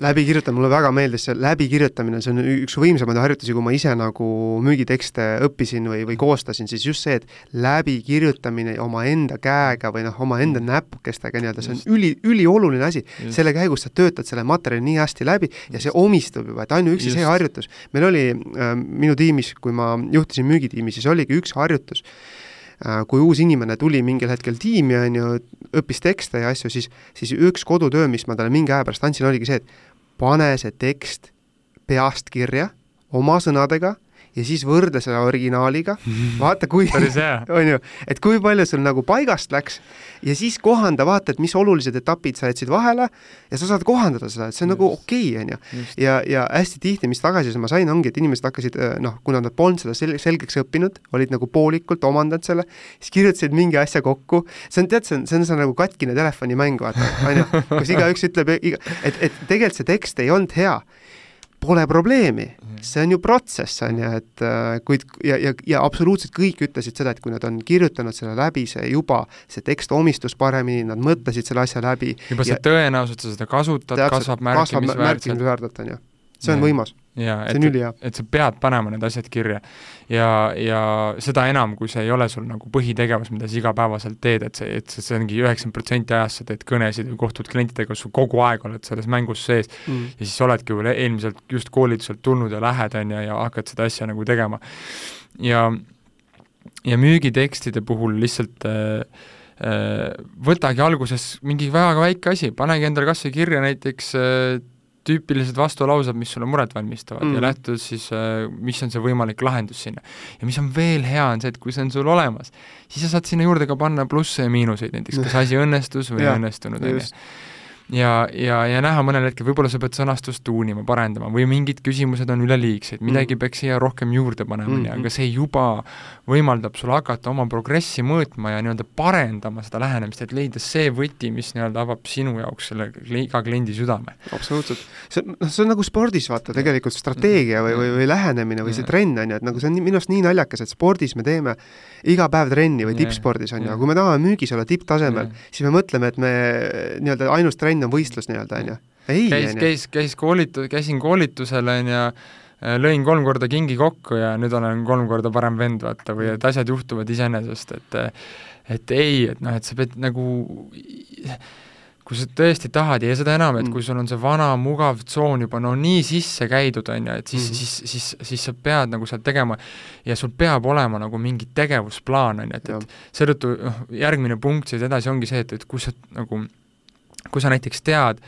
läbikirjutamine, mulle väga meeldis see läbikirjutamine, see on üks võimsamaid harjutusi, kui ma ise nagu müügitekste õppisin või, või koostasin, siis just see, et läbikirjutamine omaenda käega või noh, omaenda näpukestega nii-öelda, see on üli, ülioluline asi. selle käigus sa töötad selle materjali nii hästi läbi ja see omistub juba, et ainuüksi see harjutus. meil oli äh, minu tiimis, kui ma juhtisin müügitiimi, siis oligi üks harjutus äh,, kui uus inimene tuli mingil hetkel tiimi, on ju, õppis tekste ja asju, siis, siis üks kodutöö, mis ma talle mingi aja pärast andsin, oligi see, et pane see tekst peast kirja oma sõnadega ja siis võrdle selle originaaliga, vaata kui, on ju, et kui palju sul nagu paigast läks ja siis kohanda, vaata, et mis olulised etapid sa jätsid vahele ja sa saad kohandada seda, et see on nagu Just. nagu okei okay,, on ju. ja, ja hästi tihti, mis tagasiside ma sain, ongi, et inimesed hakkasid noh, kuna nad polnud seda sel-, selgeks õppinud, olid nagu poolikult omandanud selle, siis kirjutasid mingi asja kokku, see on, tead, see on, see on see nagu katkine telefonimäng, vaata, on ju, kus igaüks ütleb, et, et tegelikult see tekst ei olnud hea pole probleemi, mhm. see on ju protsess, on ju, et äh, kuid ja, ja, ja absoluutselt kõik ütlesid seda, et kui nad on kirjutanud selle läbi, see juba, see tekst omistus paremini, nad mõtlesid selle asja läbi. juba see tõenäosus, et sa seda kasutad, kasvab märkimisväärselt. märkimisväärselt, on ju see on võimas. see on ülihea. et sa pead panema need asjad kirja. ja, ja seda enam, kui see ei ole sul nagu põhitegevus, mida sa igapäevaselt teed, et see, et see, see ongi üheksakümmend protsenti ajast sa teed kõnesid või kohtud klientidega, sul kogu aeg oled selles mängus sees mm. ja siis oledki veel eelmiselt just koolituselt tulnud ja lähed, on ju, ja hakkad seda asja nagu tegema. ja, ja müügitekstide puhul lihtsalt äh, äh võtagi alguses mingi väga väike asi, panegi endale kas või kirja näiteks äh, tüüpilised vastulaused, mis sulle muret valmistavad mm. ja lähtudes siis, äh, mis on see võimalik lahendus sinna. ja mis on veel hea, on see, et kui see on sul olemas, siis sa saad sinna juurde ka panna plusse ja miinuseid, näiteks kas asi õnnestus või ei õnnestunud, on ju ja, ja, ja näha mõnel hetkel, võib-olla sa pead sõnastust tuunima, parendama või mingid küsimused on üleliigsed, midagi mm. peaks siia rohkem juurde panema mm, -hmm. aga see juba võimaldab sul hakata oma progressi mõõtma ja nii-öelda parendama seda lähenemist, et leida see võti, mis nii-öelda avab sinu jaoks selle iga kliendi südame. absoluutselt. see, noh, see on nagu spordis, vaata, tegelikult strateegia või, või, või lähenemine või see trenn, on ju, et nagu see on minu arust nii naljakas, et spordis me teeme iga päev trenni või tippspordis, on ju, aga kui me tahame müügis olla tipptasemel, siis me mõtleme, et me nii-öelda ainus trenn trenn on võistlus nii-öelda, on ju. käis, käis, käis koolitu-, käisin koolitusel, on ju, äh, lõin kolm korda kingi kokku ja nüüd olen kolm korda parem vend, vaata, või et asjad juhtuvad iseenesest, et et ei, et noh, et sa pead nagu kui sa tõesti tahad ja seda enam, et mm. kui sul on see vana mugav tsoon juba no nii sisse käidud, on ju, et siis mm., siis, siis, siis sa pead nagu sealt tegema ja sul peab olema nagu mingi tegevusplaan, on ju, et, et seetõttu noh, järgmine punkt siis edasi ongi see, et, et kui sa nagu kui sa näiteks tead,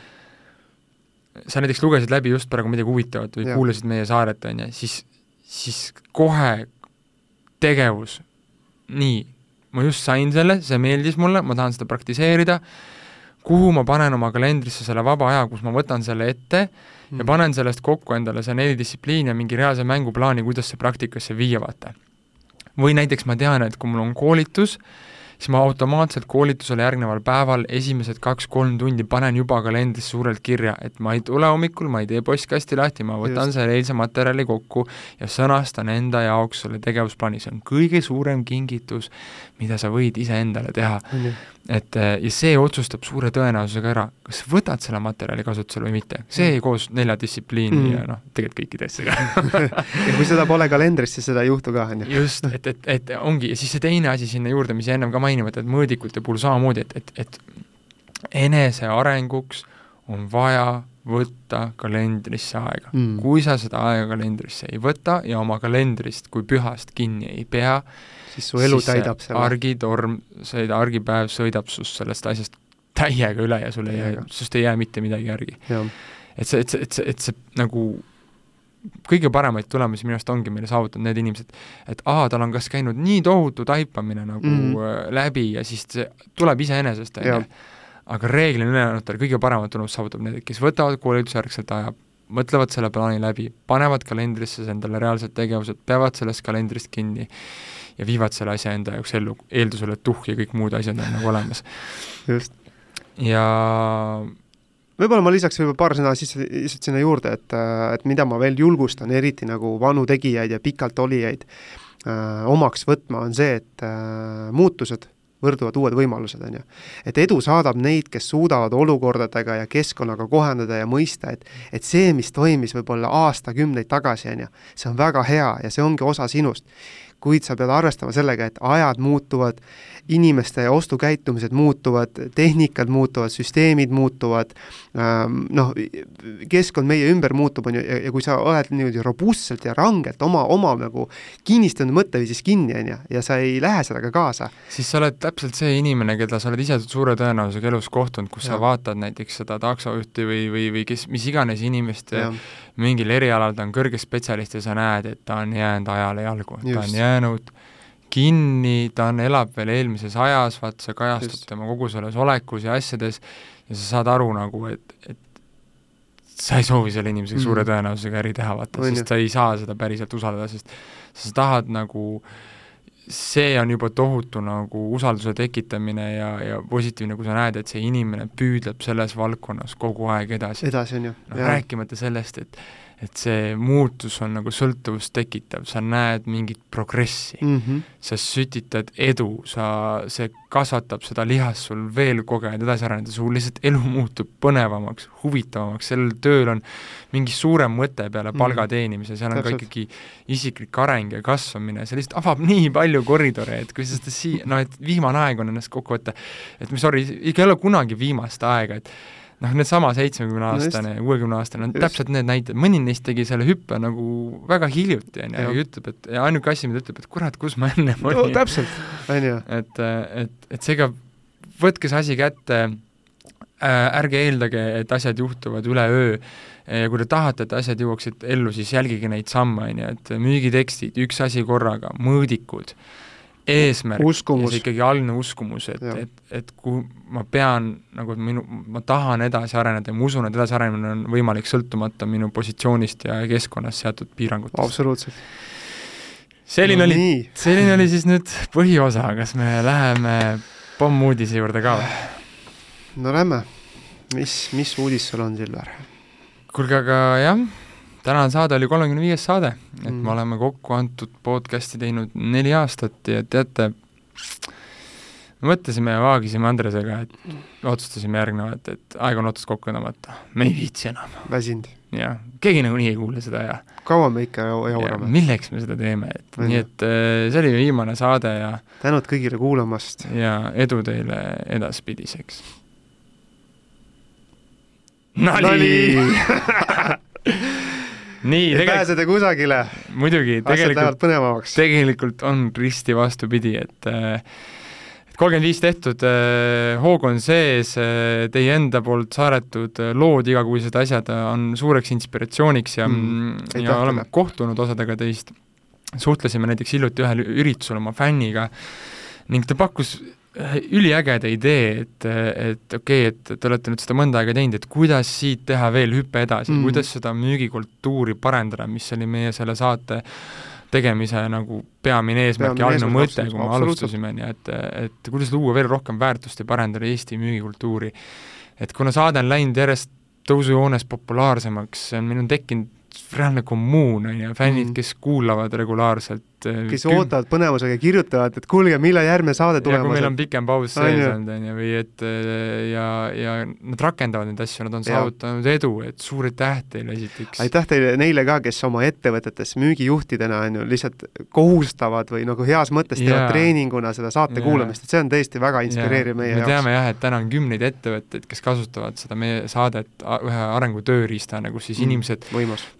sa näiteks lugesid läbi just praegu midagi huvitavat või ja. kuulasid meie saaret, on ju, siis, siis kohe tegevus, nii, ma just sain selle, see meeldis mulle, ma tahan seda praktiseerida, kuhu ma panen oma kalendrisse selle vaba aja, kus ma võtan selle ette mm. ja panen sellest kokku endale see neli distsipliini ja mingi reaalse mänguplaani, kuidas see praktikasse viia, vaata. või näiteks ma tean, et kui mul on koolitus, siis ma automaatselt koolitusele järgneval päeval esimesed kaks-kolm tundi panen juba kalendrisse suurelt kirja, et ma ei tule hommikul, ma ei tee postkasti lahti, ma võtan Just. selle eilse materjali kokku ja sõnastan enda jaoks selle tegevusplaani, see on kõige suurem kingitus, mida sa võid iseendale teha mm. -hmm et äh, ja see otsustab suure tõenäosusega ära, kas võtad selle materjali kasutusele või mitte. see mm. koos nelja distsipliini mm. ja noh, tegelikult kõikide asjadega ja kui seda pole kalendris, siis seda ei juhtu ka, on ju. just, et, et, et ongi, ja siis see teine asi sinna juurde, mis ennem ka mainimata, et mõõdikute puhul samamoodi, et, et, et enesearenguks on vaja võtta kalendrisse aega mm.. kui sa seda aega kalendrisse ei võta ja oma kalendrist kui pühast kinni ei pea, siis su elu siis täidab selle. argitorm, see argipäev sõidab sust sellest asjast täiega üle ja sul ei jää, sest ei jää mitte midagi järgi. et see, et see, et see, et see nagu kõige paremaid tulemusi minu arust ongi meile saavutanud need inimesed, et aa, tal on kas käinud nii tohutu taipamine nagu mm. läbi ja siis see tuleb iseenesest, on ju, aga reeglina ülejäänutel kõige paremat tulemust saavutab need, kes võtavad koolitusjärgselt aja, mõtlevad selle plaani läbi, panevad kalendrisse endale reaalsed tegevused, peavad sellest kalendrist kinni ja viivad selle asja enda jaoks ellu, eeldusel, et tuhh ja kõik muud asjad on nagu olemas. just. ja võib-olla ma lisaks võib-olla paar sõna siis lihtsalt sinna juurde, et, et mida ma veel julgustan, eriti nagu vanu tegijaid ja pikalt olijaid äh, omaks võtma, on see, et äh, muutused võrduvad uued võimalused, on ju. et edu saadab neid, kes suudavad olukordadega ja keskkonnaga kohaneda ja mõista, et et see, mis toimis võib-olla aastakümneid tagasi, on ju, see on väga hea ja see ongi osa sinust kuid sa pead arvestama sellega, et ajad muutuvad, inimeste ostukäitumised muutuvad, tehnikad muutuvad, süsteemid muutuvad, ähm, noh, keskkond meie ümber muutub, on ju, ja kui sa oled niimoodi robustselt ja rangelt oma, oma nagu kinnistanud mõtteviisis kinni, on ju, ja sa ei lähe sellega kaasa. siis sa oled täpselt see inimene, keda sa oled ise suure tõenäosusega elus kohtunud, kus ja. sa vaatad näiteks seda taksojuhti või, või, või kes, mis iganes inimest ja. mingil erialal ta on kõrge spetsialist ja sa näed, et ta on jäänud ajale jalgu, ta on jäänud kinni, ta on, elab veel eelmises ajas, vaat see kajastub Just. tema kogu selles olekus ja asjades ja sa saad aru nagu, et, et sa ei soovi selle inimesega mm. suure tõenäosusega äri teha, vaata, sest sa ei saa seda päriselt usaldada, sest sa tahad nagu see on juba tohutu nagu usalduse tekitamine ja, ja positiivne, kui sa näed, et see inimene püüdleb selles valdkonnas kogu aeg edasi. edasi, on ju. noh, rääkimata sellest, et et see muutus on nagu sõltuvust tekitav, sa näed mingit progressi mm, -hmm. sa sütitad edu, sa, see kasvatab seda lihast sul veel kogeda, edasi areneda, sul lihtsalt elu muutub põnevamaks, huvitavamaks, sellel tööl on mingi suurem mõte peale mhm. palga teenimise, seal on Täpselt. ka ikkagi isiklik areng ja kasvamine, see lihtsalt avab nii palju koridore, et kui sa seda sii-, noh et viimane aeg on ennast kokku võtta, et sorry, ikka ei ole kunagi viimast aega, et noh, needsama seitsmekümne-aastane ja kuuekümne-aastane on täpselt need näited, mõni neist tegi selle hüppe nagu väga hiljuti, on ju, ja ütleb, et ja ainuke asi, mida ütleb, et kurat, kus ma ennem olin. no,. täpselt, on ju. et, et, et seega võtke see asi kätte äh,, ärge eeldage, et asjad juhtuvad üleöö. Ja kui te tahate, et asjad jõuaksid ellu, siis jälgige neid samme, on ju, et müügitekstid, üks asi korraga, mõõdikud eesmärk uskumus. ja see ikkagi algne uskumus, et, et, et kui ma pean nagu minu, ma tahan edasi areneda ja ma usun, et edasiarenemine on võimalik sõltumata minu positsioonist ja keskkonnas seatud piirangutest. absoluutselt. selline no, oli, selline oli siis nüüd põhiosa, kas me läheme pommuudise juurde ka või? no lähme. mis, mis uudis sul on, Silver? kuulge, aga jah tänane saade oli kolmekümne viies saade, et mm. me oleme kokku antud podcasti teinud neli aastat ja teate, me mõtlesime ja vaagisime Andresega, et otsustasime järgnevat, et aeg on otsast kokku tõmmata, me ei viitsi enam. väsinud. jah, keegi nagunii ei kuule seda ja kaua me ikka jaurame? milleks me seda teeme, et Võin. nii et äh, see oli viimane saade ja tänud kõigile kuulamast! ja edu teile edaspidiseks! nali, nali. nii, ei pääse te kusagile. muidugi, tegelikult, tegelikult on risti vastupidi, et et kolmkümmend viis tehtud, äh, hoog on sees, äh, teie enda poolt saadetud lood, igakuised asjad on suureks inspiratsiooniks ja mm,, ja oleme kohtunud osadega teist, suhtlesime näiteks hiljuti ühel üritusel oma fänniga ning ta pakkus üliägeda idee, et, et okei okay,, et te olete nüüd seda mõnda aega teinud, et kuidas siit teha veel hüpe edasi mm., kuidas seda müügikultuuri parendada, mis oli meie selle saate tegemise nagu peamine eesmärk ja algne mõte, kui me alustasime, nii et, et kuidas luua veel rohkem väärtust ja parandada Eesti müügikultuuri. et kuna saade on läinud järjest tõusujoones populaarsemaks, meil on tekkinud reaalne kommuun, on ju, fännid mm, -hmm. kes kuulavad regulaarselt et kes küm... ootavad põnevusega ja kirjutavad, et kuulge, millal järgmine saade tulemas on. meil on pikem paus sees olnud, on ju, või et ja, ja nad rakendavad neid asju, nad on ja. saavutanud edu, et suur aitäh teile esiteks! aitäh teile, neile ka, kes oma ettevõtetes müügijuhtidena, on ju, lihtsalt kohustavad või nagu heas mõttes teevad treeninguna seda saate ja. kuulamist, et see on tõesti väga inspireeriv meie me jaoks. me teame jah, et täna on kümneid ettevõtteid, kes kasutavad seda meie saadet ühe arengutööriistana, kus siis mm, inimesed,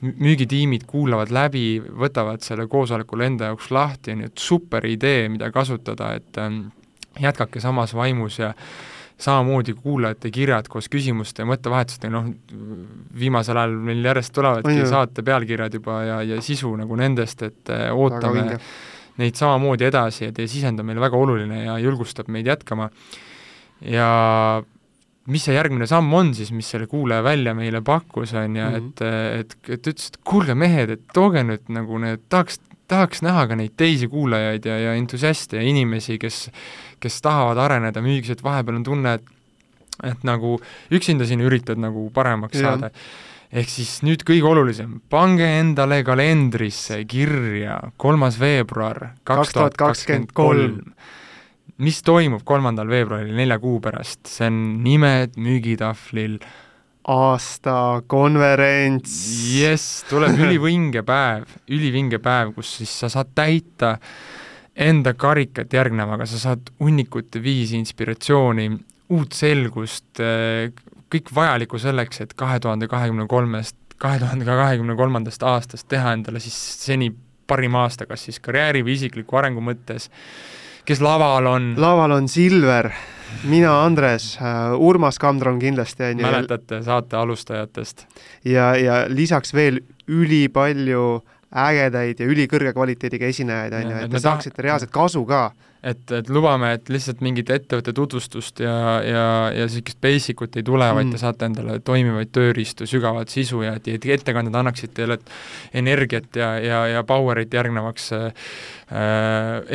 müügitiimid kuulavad läbi, võtavad selle koosolekul enda jaoks lahti, on ju, et super idee, mida kasutada, et ähm, jätkake samas vaimus ja samamoodi kuulajate kirjad koos küsimuste ja mõttevahetustega, noh, viimasel ajal meil järjest tulevadki saate pealkirjad juba ja, ja sisu nagu nendest, et äh, ootame neid samamoodi edasi ja teie sisend on meile väga oluline ja julgustab meid jätkama. ja mis see järgmine samm on siis, mis selle kuulaja välja meile pakkus, on ju, et, et, et ütles, et kuulge mehed, et tooge nüüd nagu need, tahaks tahaks näha ka neid teisi kuulajaid ja, ja entusiaste ja inimesi, kes kes tahavad areneda müügis, et vahepeal on tunne, et et nagu üksinda siin üritad nagu paremaks ja. saada. ehk siis nüüd kõige olulisem, pange endale kalendrisse kirja kolmas veebruar kaks tuhat kakskümmend kolm mis toimub kolmandal veebruaril nelja kuu pärast, see on nimed müügitahvlil aastakonverents. jess, tuleb ülivinge päev, ülivinge päev, kus siis sa saad täita enda karikat järgnevaga, sa saad hunnikute viisi inspiratsiooni, uut selgust, kõik vajalikku selleks, et kahe tuhande kahekümne kolmest, kahe tuhande kahekümne kolmandast aastast teha endale siis seni parim aasta, kas siis karjääri või isikliku arengu mõttes, kes laval on? laval on Silver, mina Andres uh,, Urmas Kandron kindlasti, on ju. mäletate saate alustajatest? ja, ja lisaks veel ülipalju ägedaid ja ülikõrge kvaliteediga esinejaid, on ju, et te saaksite reaalset kasu ka et, et lubame, et lihtsalt mingit ettevõtte tutvustust ja, ja, ja niisugust basic ut ei tule mm., vaid te saate endale toimivaid tööriistu, sügavat sisu ja et, et ettekanded annaksid teile energiat ja, ja, ja power'it järgnevaks äh,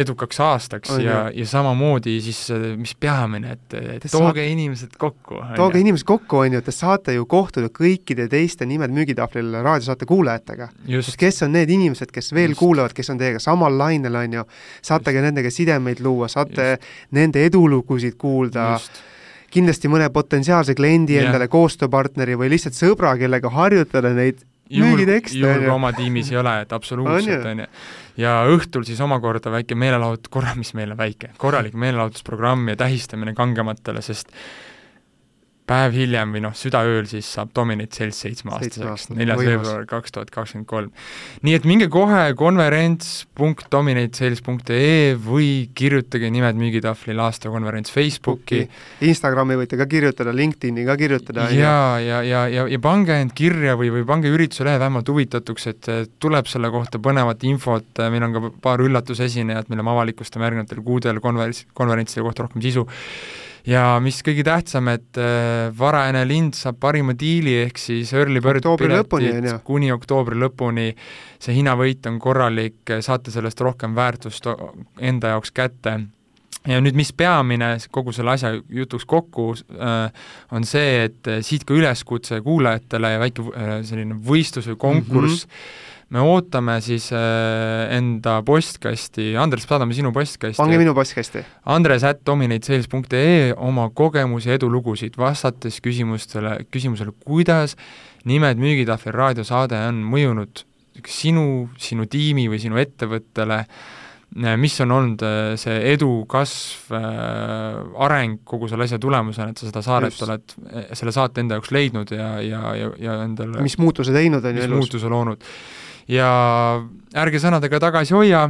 edukaks aastaks on, ja, ja samamoodi siis, mis peamine, et, et te tooge saate, inimesed kokku. tooge inimesed kokku, on ju, te saate ju kohtuda kõikide teiste Nimed müügitahvlil raadiosaate kuulajatega. kes on need inimesed, kes veel Just. kuulavad, kes on teiega samal lainel, on ju, saate ka nendega sidemeid sidemeid luua, saate Just. nende edulugusid kuulda, kindlasti mõne potentsiaalse kliendi yeah. endale, koostööpartneri või lihtsalt sõbra, kellega harjutada neid müügitekste. juhul, kui oma tiimis ei ole, et absoluutselt, on ju. ja õhtul siis omakorda väike meelelahutus, korra, mis meil on väike, korralik meelelahutusprogramm ja tähistamine kangematele, sest päev hiljem või noh, südaööl siis saab Dominate Sales seitsmeaastaseks, neljas veebruar kaks tuhat kakskümmend kolm. nii et minge kohe konverents.dominatesales.ee või kirjutage nimed müügitahvlil aastakonverents Facebooki. Instagrami võite ka kirjutada, LinkedIni ka kirjutada. ja, ja, ja, ja, ja pange end kirja või, või pange ürituse lehe vähemalt huvitatuks, et tuleb selle kohta põnevat infot, meil on ka paar üllatusesinejat, mille me avalikustame järgnevatel kuudel konverents, konverentside kohta rohkem sisu ja mis kõige tähtsam, et äh, varajane lind saab parima diili, ehk siis early bird piletid kuni oktoobri lõpuni, see hinnavõit on korralik, saate sellest rohkem väärtust enda jaoks kätte. Ja nüüd, mis peamine kogu selle asja jutuks kokku äh, on see, et siit ka üleskutse kuulajatele ja väike äh, selline võistlus või konkurss. Mm, -hmm me ootame siis äh, enda postkasti, Andres, saadame sinu postkasti. pange minu postkasti. Andres at dominatesales.ee oma kogemusi, edulugusid, vastates küsimustele, küsimusele, kuidas nimed müügitahvel raadiosaade on mõjunud sinu, sinu tiimi või sinu ettevõttele, mis on olnud äh, see edu, kasv äh,, areng kogu selle asja tulemusena, et sa seda saaret Just. oled, selle saate enda jaoks leidnud ja, ja, ja, ja endale mis muutuse teinud on ju elus. muutuse loonud ja ärge sõnadega tagasi hoia,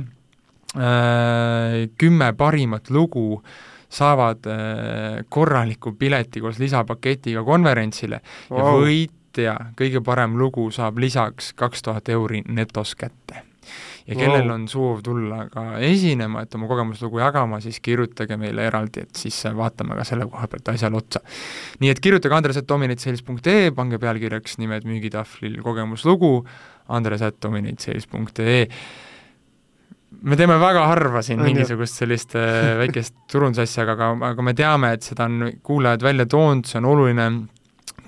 äh, kümme parimat lugu saavad äh, korraliku pileti koos lisapaketiga konverentsile wow. ja võitja, kõige parem lugu saab lisaks kaks tuhat euri netos kätte ja kellel wow. on soov tulla ka esinema, et oma kogemuslugu jagama, siis kirjutage meile eraldi, et siis vaatame ka selle koha pealt asjale otsa. nii et kirjutage andres.dominatesales.ee, pange pealkirjaks nimed müügitahvlil kogemuslugu, andres.dominatesales.ee me teeme väga harva siin mingisugust sellist äh, väikest turundusasja, aga, aga me teame, et seda on kuulajad välja toonud, see on oluline.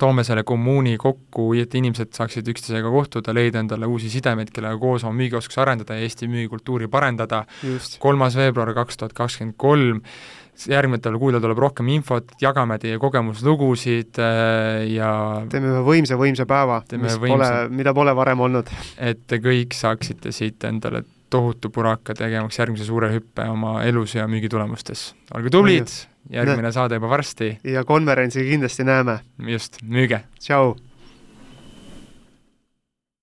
Toome selle kommuuni kokku, et inimesed saaksid üksteisega kohtuda, leida endale uusi sidemeid, kellega koos oma müügioskusi arendada ja Eesti müügikultuuri parendada. kolmas veebruar kaks tuhat kakskümmend kolm, järgnevatel kuudel tuleb rohkem infot, jagame teie kogemuslugusid äh, ja teeme ühe võimsa, võimsa päeva, mis võimsa. pole, mida pole varem olnud. et te kõik saaksite siit endale tohutu puraka tegemaks järgmise suure hüppe oma elus ja müügitulemustes. olge tublid, järgmine saade juba varsti. ja konverentsil kindlasti näeme. just, müüge! tšau!